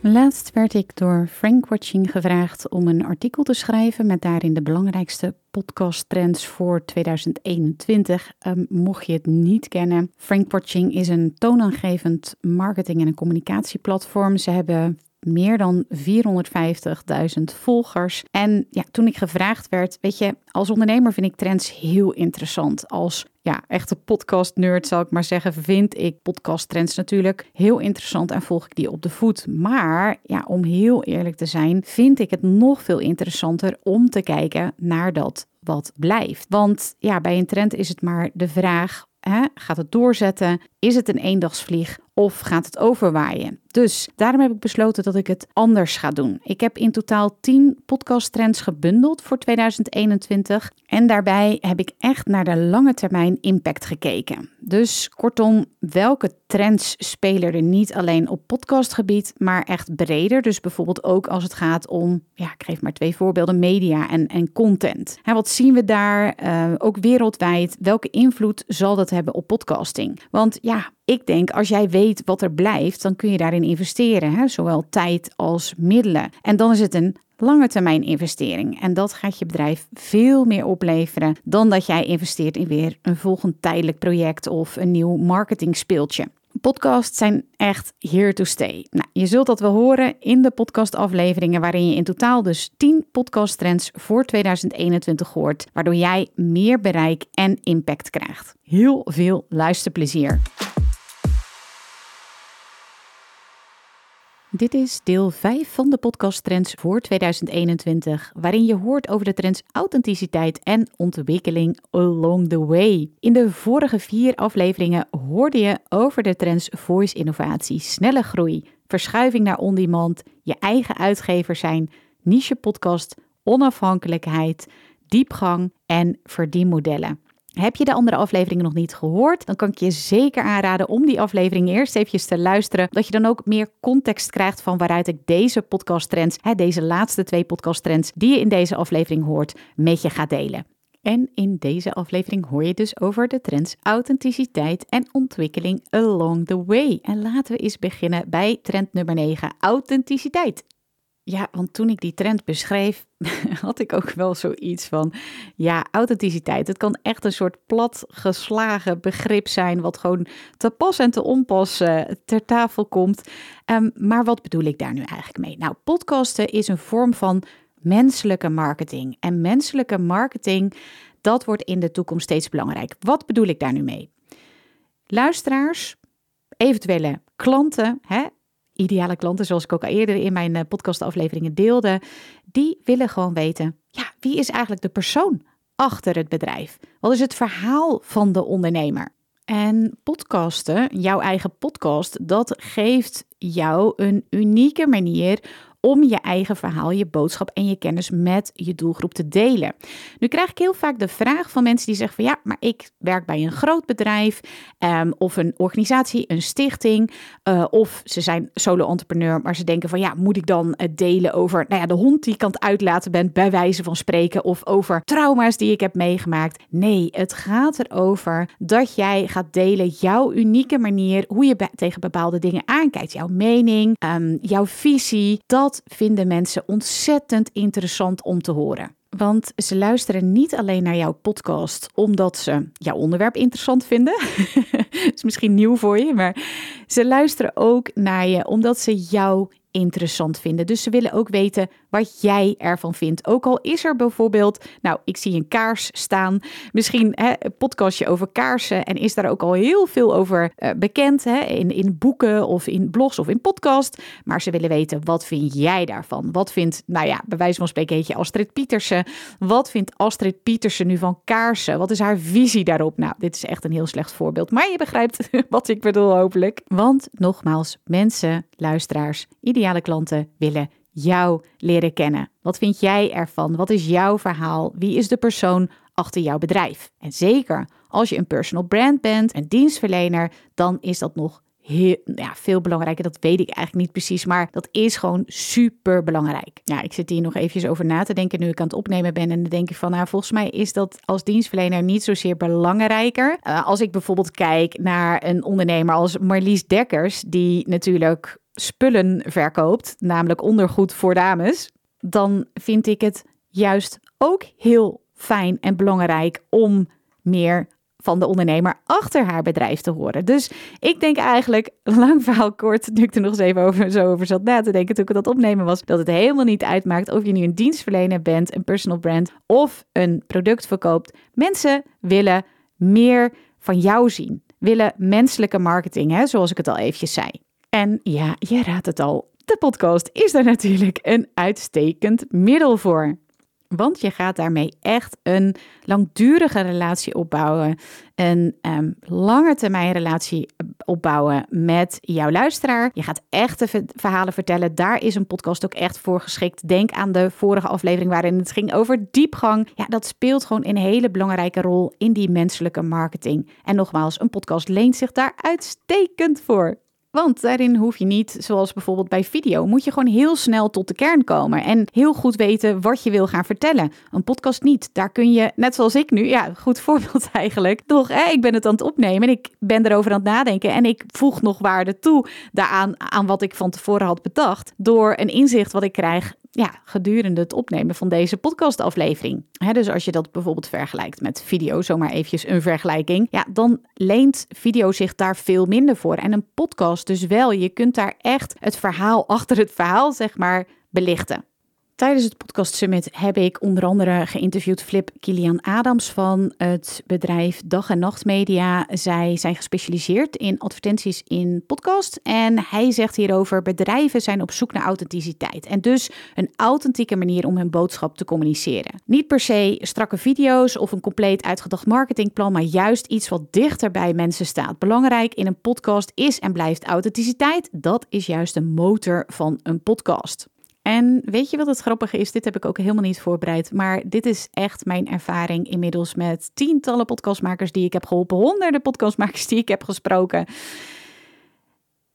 Laatst werd ik door Frank Watching gevraagd om een artikel te schrijven met daarin de belangrijkste podcasttrends voor 2021. Um, mocht je het niet kennen, Frank Watching is een toonaangevend marketing- en communicatieplatform. Ze hebben meer dan 450.000 volgers. En ja, toen ik gevraagd werd, weet je, als ondernemer vind ik trends heel interessant. Als ja, echte podcast-nerd zal ik maar zeggen, vind ik podcast-trends natuurlijk heel interessant en volg ik die op de voet. Maar ja, om heel eerlijk te zijn, vind ik het nog veel interessanter om te kijken naar dat wat blijft. Want ja, bij een trend is het maar de vraag: gaat het doorzetten? Is het een eendagsvlieg of gaat het overwaaien? Dus daarom heb ik besloten dat ik het anders ga doen. Ik heb in totaal 10 podcasttrends gebundeld voor 2021. En daarbij heb ik echt naar de lange termijn impact gekeken. Dus kortom, welke trends spelen er niet alleen op podcastgebied, maar echt breder? Dus bijvoorbeeld ook als het gaat om, ja, ik geef maar twee voorbeelden, media en, en content. Hè, wat zien we daar? Uh, ook wereldwijd. Welke invloed zal dat hebben op podcasting? Want ja, ik denk als jij weet wat er blijft, dan kun je daarin investeren, hè? zowel tijd als middelen. En dan is het een lange termijn investering. En dat gaat je bedrijf veel meer opleveren dan dat jij investeert in weer een volgend tijdelijk project of een nieuw marketing speeltje. Podcasts zijn echt here to stay. Nou, je zult dat wel horen in de podcastafleveringen, waarin je in totaal dus 10 podcasttrends voor 2021 hoort, waardoor jij meer bereik en impact krijgt. Heel veel luisterplezier. Dit is deel 5 van de podcast Trends voor 2021, waarin je hoort over de trends authenticiteit en ontwikkeling along the way. In de vorige vier afleveringen hoorde je over de trends voice innovatie, snelle groei, verschuiving naar on-demand, je eigen uitgever zijn, niche podcast, onafhankelijkheid, diepgang en verdienmodellen. Heb je de andere afleveringen nog niet gehoord? Dan kan ik je zeker aanraden om die aflevering eerst even te luisteren. Dat je dan ook meer context krijgt van waaruit ik deze podcast trends, hè, deze laatste twee podcast trends die je in deze aflevering hoort, met je ga delen. En in deze aflevering hoor je dus over de trends authenticiteit en ontwikkeling along the way. En laten we eens beginnen bij trend nummer 9, authenticiteit. Ja, want toen ik die trend beschreef, had ik ook wel zoiets van, ja, authenticiteit. Het kan echt een soort platgeslagen begrip zijn, wat gewoon te pas en te onpas uh, ter tafel komt. Um, maar wat bedoel ik daar nu eigenlijk mee? Nou, podcasten is een vorm van menselijke marketing. En menselijke marketing, dat wordt in de toekomst steeds belangrijk. Wat bedoel ik daar nu mee? Luisteraars, eventuele klanten, hè, ideale klanten, zoals ik ook al eerder in mijn eh, podcastafleveringen deelde, die willen gewoon weten, ja, wie is eigenlijk de persoon achter het bedrijf? Wat is het verhaal van de ondernemer? En podcasten, jouw eigen podcast, dat geeft jou een unieke manier om je eigen verhaal, je boodschap en je kennis met je doelgroep te delen. Nu krijg ik heel vaak de vraag van mensen die zeggen van ja, maar ik werk bij een groot bedrijf um, of een organisatie, een stichting uh, of ze zijn solo-entrepreneur, maar ze denken van ja, moet ik dan het delen over nou ja, de hond die ik aan het uitlaten ben, bij wijze van spreken, of over trauma's die ik heb meegemaakt. Nee, het gaat erover dat jij gaat delen jouw unieke manier, hoe je tegen bepaalde dingen aankijkt, jouw mening, um, jouw visie. Dat vinden mensen ontzettend interessant om te horen. Want ze luisteren niet alleen naar jouw podcast omdat ze jouw onderwerp interessant vinden. Is misschien nieuw voor je, maar ze luisteren ook naar je omdat ze jou interessant vinden. Dus ze willen ook weten wat jij ervan vindt. Ook al is er bijvoorbeeld, nou, ik zie een kaars staan. Misschien hè, een podcastje over kaarsen. En is daar ook al heel veel over uh, bekend. Hè, in, in boeken of in blogs of in podcast. Maar ze willen weten, wat vind jij daarvan? Wat vindt, nou ja, bij wijze van spreken heet je Astrid Pietersen. Wat vindt Astrid Pietersen nu van kaarsen? Wat is haar visie daarop? Nou, dit is echt een heel slecht voorbeeld. Maar je begrijpt wat ik bedoel, hopelijk. Want nogmaals, mensen, luisteraars, klanten willen jou leren kennen. Wat vind jij ervan? Wat is jouw verhaal? Wie is de persoon achter jouw bedrijf? En zeker als je een personal brand bent, een dienstverlener, dan is dat nog heel, ja, veel belangrijker. Dat weet ik eigenlijk niet precies, maar dat is gewoon super belangrijk. Ja, ik zit hier nog eventjes over na te denken nu ik aan het opnemen ben. En dan denk ik van, nou, volgens mij is dat als dienstverlener niet zozeer belangrijker. Uh, als ik bijvoorbeeld kijk naar een ondernemer als Marlies Dekkers, die natuurlijk spullen verkoopt, namelijk ondergoed voor dames, dan vind ik het juist ook heel fijn en belangrijk om meer van de ondernemer achter haar bedrijf te horen. Dus ik denk eigenlijk, lang verhaal kort, nu ik er nog eens even over, zo over zat na te denken toen ik dat opnemen was, dat het helemaal niet uitmaakt of je nu een dienstverlener bent, een personal brand of een product verkoopt. Mensen willen meer van jou zien, willen menselijke marketing, hè, zoals ik het al eventjes zei. En ja, je raadt het al, de podcast is daar natuurlijk een uitstekend middel voor. Want je gaat daarmee echt een langdurige relatie opbouwen. Een um, lange termijn relatie opbouwen met jouw luisteraar. Je gaat echte verhalen vertellen. Daar is een podcast ook echt voor geschikt. Denk aan de vorige aflevering waarin het ging over diepgang. Ja, dat speelt gewoon een hele belangrijke rol in die menselijke marketing. En nogmaals, een podcast leent zich daar uitstekend voor. Want daarin hoef je niet, zoals bijvoorbeeld bij video, moet je gewoon heel snel tot de kern komen en heel goed weten wat je wil gaan vertellen. Een podcast niet. Daar kun je, net zoals ik nu, ja, goed voorbeeld eigenlijk. Toch, hè, ik ben het aan het opnemen en ik ben erover aan het nadenken en ik voeg nog waarde toe daaraan aan wat ik van tevoren had bedacht door een inzicht wat ik krijg ja, gedurende het opnemen van deze podcastaflevering. Dus als je dat bijvoorbeeld vergelijkt met video, zomaar eventjes een vergelijking, ja, dan leent video zich daar veel minder voor. En een podcast dus wel. Je kunt daar echt het verhaal achter het verhaal, zeg maar, belichten. Tijdens het Podcast Summit heb ik onder andere geïnterviewd Flip Kilian Adams van het bedrijf Dag en Nacht Media. Zij zijn gespecialiseerd in advertenties in podcast. En hij zegt hierover: bedrijven zijn op zoek naar authenticiteit. En dus een authentieke manier om hun boodschap te communiceren. Niet per se strakke video's of een compleet uitgedacht marketingplan, maar juist iets wat dichter bij mensen staat. Belangrijk in een podcast is en blijft authenticiteit. Dat is juist de motor van een podcast. En weet je wat het grappige is? Dit heb ik ook helemaal niet voorbereid. Maar dit is echt mijn ervaring inmiddels met tientallen podcastmakers die ik heb geholpen. Honderden podcastmakers die ik heb gesproken.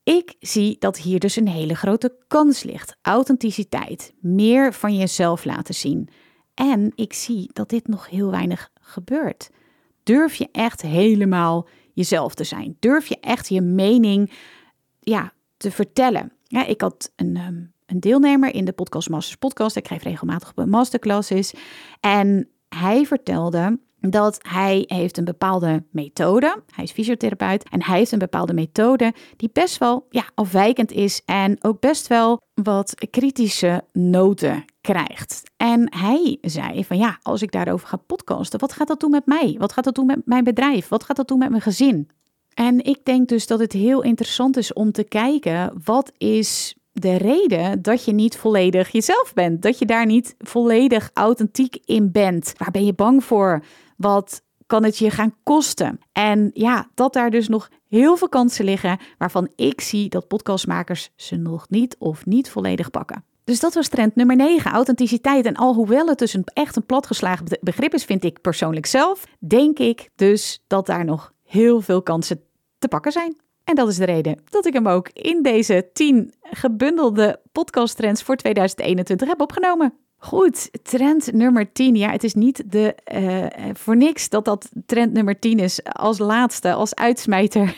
Ik zie dat hier dus een hele grote kans ligt. Authenticiteit. Meer van jezelf laten zien. En ik zie dat dit nog heel weinig gebeurt. Durf je echt helemaal jezelf te zijn? Durf je echt je mening ja, te vertellen? Ik had een, um, een deelnemer in de Podcast Masters podcast. Ik geef regelmatig op masterclasses. En hij vertelde dat hij heeft een bepaalde methode. Hij is fysiotherapeut en hij heeft een bepaalde methode die best wel ja, afwijkend is en ook best wel wat kritische noten krijgt. En hij zei van ja, als ik daarover ga podcasten, wat gaat dat doen met mij? Wat gaat dat doen met mijn bedrijf? Wat gaat dat doen met mijn gezin? En ik denk dus dat het heel interessant is om te kijken wat is de reden dat je niet volledig jezelf bent. Dat je daar niet volledig authentiek in bent. Waar ben je bang voor? Wat kan het je gaan kosten? En ja, dat daar dus nog heel veel kansen liggen waarvan ik zie dat podcastmakers ze nog niet of niet volledig pakken. Dus dat was trend nummer 9, authenticiteit. En alhoewel het dus een, echt een platgeslagen begrip is, vind ik persoonlijk zelf, denk ik dus dat daar nog heel veel kansen te pakken zijn. En dat is de reden dat ik hem ook in deze 10 gebundelde podcast trends voor 2021 heb opgenomen. Goed, trend nummer 10. Ja, het is niet de, uh, voor niks dat dat trend nummer 10 is als laatste, als uitsmijter.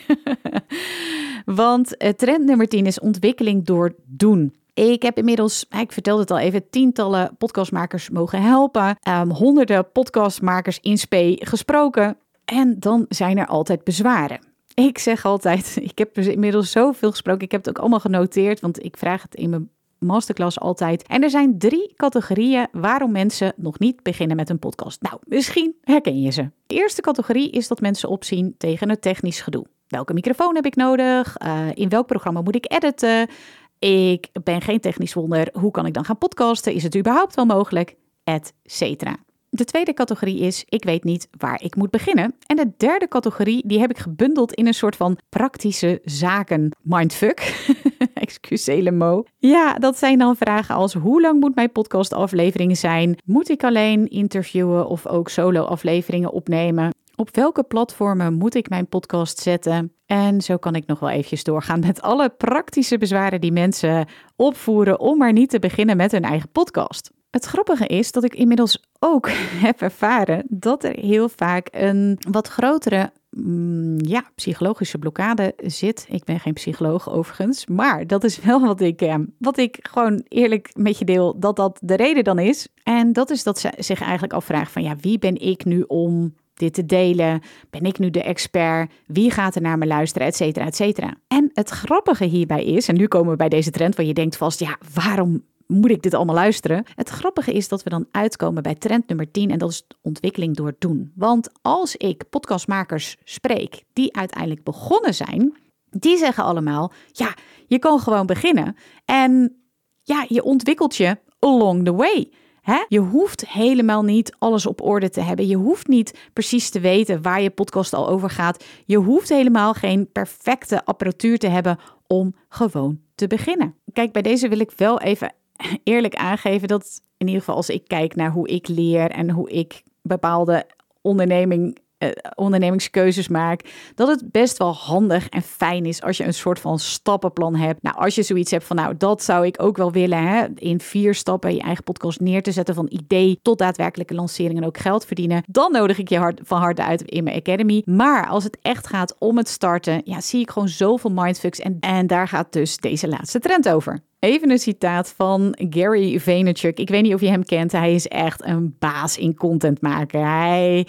Want uh, trend nummer 10 is ontwikkeling door doen. Ik heb inmiddels, ik vertelde het al even, tientallen podcastmakers mogen helpen. Um, honderden podcastmakers in spe gesproken. En dan zijn er altijd bezwaren. Ik zeg altijd, ik heb inmiddels zoveel gesproken. Ik heb het ook allemaal genoteerd, want ik vraag het in mijn masterclass altijd. En er zijn drie categorieën waarom mensen nog niet beginnen met een podcast. Nou, misschien herken je ze. De eerste categorie is dat mensen opzien tegen het technisch gedoe. Welke microfoon heb ik nodig? Uh, in welk programma moet ik editen? Ik ben geen technisch wonder. Hoe kan ik dan gaan podcasten? Is het überhaupt wel mogelijk? Et cetera. De tweede categorie is ik weet niet waar ik moet beginnen. En de derde categorie die heb ik gebundeld in een soort van praktische zaken mindfuck. Excusez mo. Ja, dat zijn dan vragen als hoe lang moet mijn podcastaflevering zijn? Moet ik alleen interviewen of ook solo afleveringen opnemen? Op welke platformen moet ik mijn podcast zetten? En zo kan ik nog wel eventjes doorgaan met alle praktische bezwaren die mensen opvoeren om maar niet te beginnen met hun eigen podcast. Het grappige is dat ik inmiddels ook heb ervaren dat er heel vaak een wat grotere mm, ja, psychologische blokkade zit. Ik ben geen psycholoog overigens, maar dat is wel wat ik, eh, wat ik gewoon eerlijk met je deel, dat dat de reden dan is. En dat is dat ze zich eigenlijk afvragen van ja, wie ben ik nu om dit te delen? Ben ik nu de expert? Wie gaat er naar me luisteren? Et cetera, et cetera. En het grappige hierbij is, en nu komen we bij deze trend waar je denkt vast, ja, waarom moet ik dit allemaal luisteren? Het grappige is dat we dan uitkomen bij trend nummer 10 en dat is ontwikkeling door doen. Want als ik podcastmakers spreek die uiteindelijk begonnen zijn, die zeggen allemaal: ja, je kan gewoon beginnen en ja, je ontwikkelt je along the way. Je hoeft helemaal niet alles op orde te hebben. Je hoeft niet precies te weten waar je podcast al over gaat. Je hoeft helemaal geen perfecte apparatuur te hebben om gewoon te beginnen. Kijk, bij deze wil ik wel even eerlijk aangeven dat in ieder geval als ik kijk naar hoe ik leer en hoe ik bepaalde onderneming uh, ondernemingskeuzes maak, dat het best wel handig en fijn is als je een soort van stappenplan hebt. Nou, als je zoiets hebt van, nou, dat zou ik ook wel willen, hè, in vier stappen je eigen podcast neer te zetten van idee tot daadwerkelijke lancering en ook geld verdienen, dan nodig ik je hard, van harte uit in mijn academy. Maar als het echt gaat om het starten, ja, zie ik gewoon zoveel mindfucks en, en daar gaat dus deze laatste trend over. Even een citaat van Gary Vaynerchuk. Ik weet niet of je hem kent. Hij is echt een baas in content maken. Hij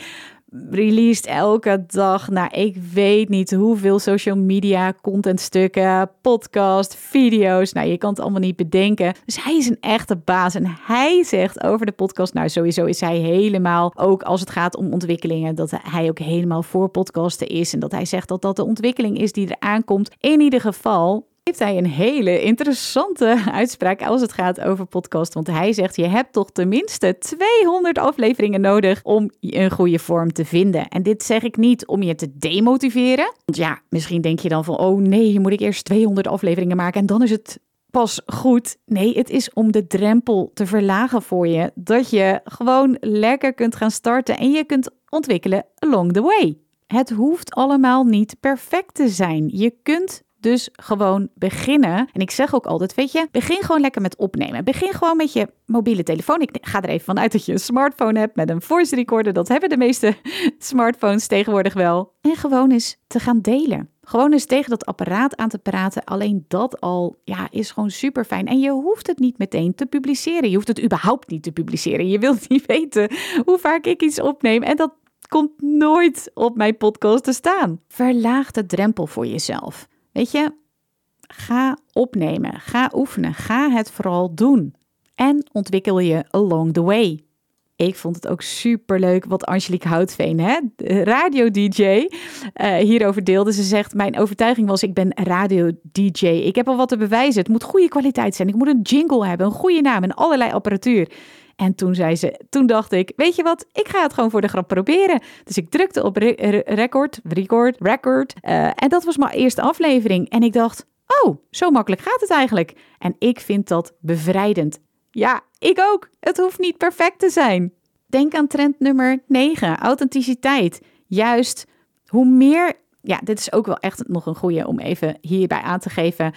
released elke dag, nou ik weet niet hoeveel social media contentstukken, podcast, video's. Nou, je kan het allemaal niet bedenken. Dus hij is een echte baas en hij zegt over de podcast, nou sowieso is hij helemaal, ook als het gaat om ontwikkelingen, dat hij ook helemaal voor podcasten is en dat hij zegt dat dat de ontwikkeling is die er aankomt. In ieder geval heeft hij een hele interessante uitspraak als het gaat over podcast. Want hij zegt: Je hebt toch tenminste 200 afleveringen nodig om een goede vorm te vinden. En dit zeg ik niet om je te demotiveren. Want ja, misschien denk je dan van: Oh nee, moet ik eerst 200 afleveringen maken en dan is het pas goed. Nee, het is om de drempel te verlagen voor je. Dat je gewoon lekker kunt gaan starten en je kunt ontwikkelen along the way. Het hoeft allemaal niet perfect te zijn. Je kunt dus gewoon beginnen. En ik zeg ook altijd, weet je, begin gewoon lekker met opnemen. Begin gewoon met je mobiele telefoon. Ik ga er even vanuit dat je een smartphone hebt met een voice recorder. Dat hebben de meeste smartphones tegenwoordig wel. En gewoon eens te gaan delen. Gewoon eens tegen dat apparaat aan te praten. Alleen dat al ja, is gewoon super fijn. En je hoeft het niet meteen te publiceren. Je hoeft het überhaupt niet te publiceren. Je wilt niet weten hoe vaak ik iets opneem. En dat komt nooit op mijn podcast te staan. Verlaag de drempel voor jezelf. Weet je, ga opnemen, ga oefenen, ga het vooral doen. En ontwikkel je along the way. Ik vond het ook super leuk wat Angelique Houtveen, hè, radio-dj, eh, hierover deelde. Ze zegt: Mijn overtuiging was: ik ben radio-dj. Ik heb al wat te bewijzen. Het moet goede kwaliteit zijn. Ik moet een jingle hebben, een goede naam en allerlei apparatuur. En toen zei ze, toen dacht ik, weet je wat, ik ga het gewoon voor de grap proberen. Dus ik drukte op record, record, record. Uh, en dat was mijn eerste aflevering. En ik dacht, oh, zo makkelijk gaat het eigenlijk. En ik vind dat bevrijdend. Ja, ik ook. Het hoeft niet perfect te zijn. Denk aan trend nummer 9, authenticiteit. Juist, hoe meer, ja, dit is ook wel echt nog een goede om even hierbij aan te geven.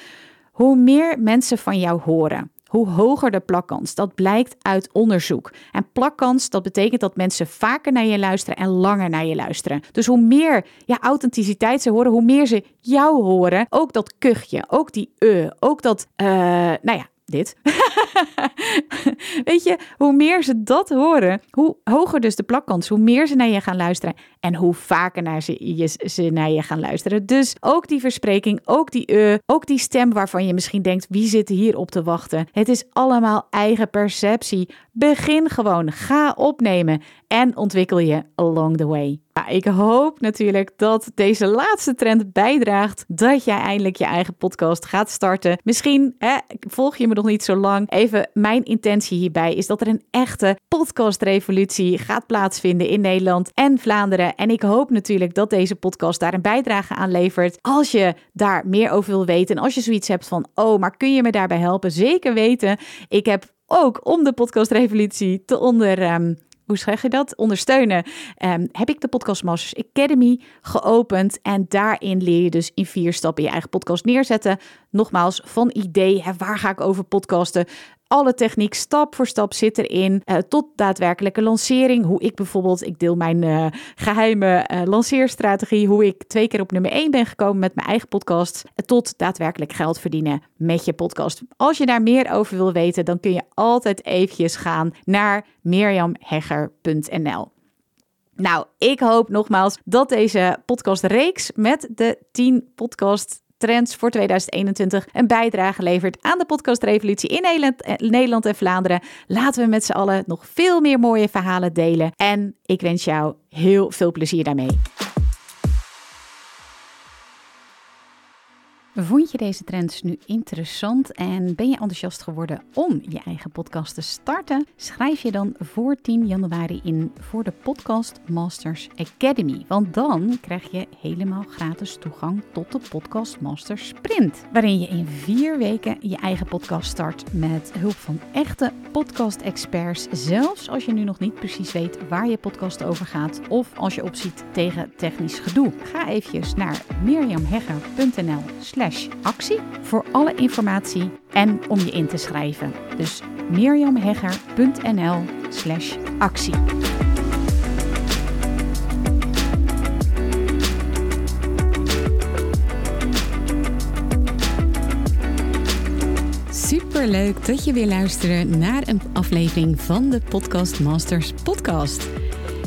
Hoe meer mensen van jou horen, hoe hoger de plakkans. Dat blijkt uit onderzoek. En plakkans, dat betekent dat mensen vaker naar je luisteren en langer naar je luisteren. Dus hoe meer ja, authenticiteit ze horen, hoe meer ze jou horen. Ook dat kuchje, ook die e, ook dat, uh, nou ja, dit. Weet je, hoe meer ze dat horen, hoe hoger dus de plakkans, hoe meer ze naar je gaan luisteren en hoe vaker naar ze, ze naar je gaan luisteren. Dus ook die verspreking, ook die uh, ook die stem waarvan je misschien denkt, wie zit hier op te wachten? Het is allemaal eigen perceptie. Begin gewoon, ga opnemen en ontwikkel je along the way. Ik hoop natuurlijk dat deze laatste trend bijdraagt dat jij eindelijk je eigen podcast gaat starten. Misschien hè, volg je me nog niet zo lang. Even mijn intentie hierbij is dat er een echte podcastrevolutie gaat plaatsvinden in Nederland en Vlaanderen. En ik hoop natuurlijk dat deze podcast daar een bijdrage aan levert. Als je daar meer over wil weten en als je zoiets hebt van, oh, maar kun je me daarbij helpen? Zeker weten. Ik heb ook om de podcastrevolutie te onder. Um, hoe zeg je dat? Ondersteunen. Um, heb ik de Podcast Masters Academy geopend. En daarin leer je dus in vier stappen je eigen podcast neerzetten. Nogmaals, van idee, hè, waar ga ik over podcasten? Alle techniek stap voor stap zit erin. Uh, tot daadwerkelijke lancering. Hoe ik bijvoorbeeld, ik deel mijn uh, geheime uh, lanceerstrategie. Hoe ik twee keer op nummer 1 ben gekomen met mijn eigen podcast. Tot daadwerkelijk geld verdienen met je podcast. Als je daar meer over wil weten, dan kun je altijd eventjes gaan naar mirjamhegger.nl. Nou, ik hoop nogmaals dat deze podcastreeks met de 10 podcast trends voor 2021 een bijdrage levert aan de podcastrevolutie in Nederland, eh, Nederland en Vlaanderen. Laten we met z'n allen nog veel meer mooie verhalen delen. En ik wens jou heel veel plezier daarmee. Vond je deze trends nu interessant en ben je enthousiast geworden om je eigen podcast te starten? Schrijf je dan voor 10 januari in voor de Podcast Masters Academy. Want dan krijg je helemaal gratis toegang tot de Podcast Masters Sprint. Waarin je in vier weken je eigen podcast start met hulp van echte podcast-experts. Zelfs als je nu nog niet precies weet waar je podcast over gaat of als je opziet tegen technisch gedoe. Ga eventjes naar mirjamhegger.nl actie voor alle informatie en om je in te schrijven. Dus mirjamhegger.nl slash actie. Superleuk dat je weer luistert naar een aflevering van de Podcast Masters podcast.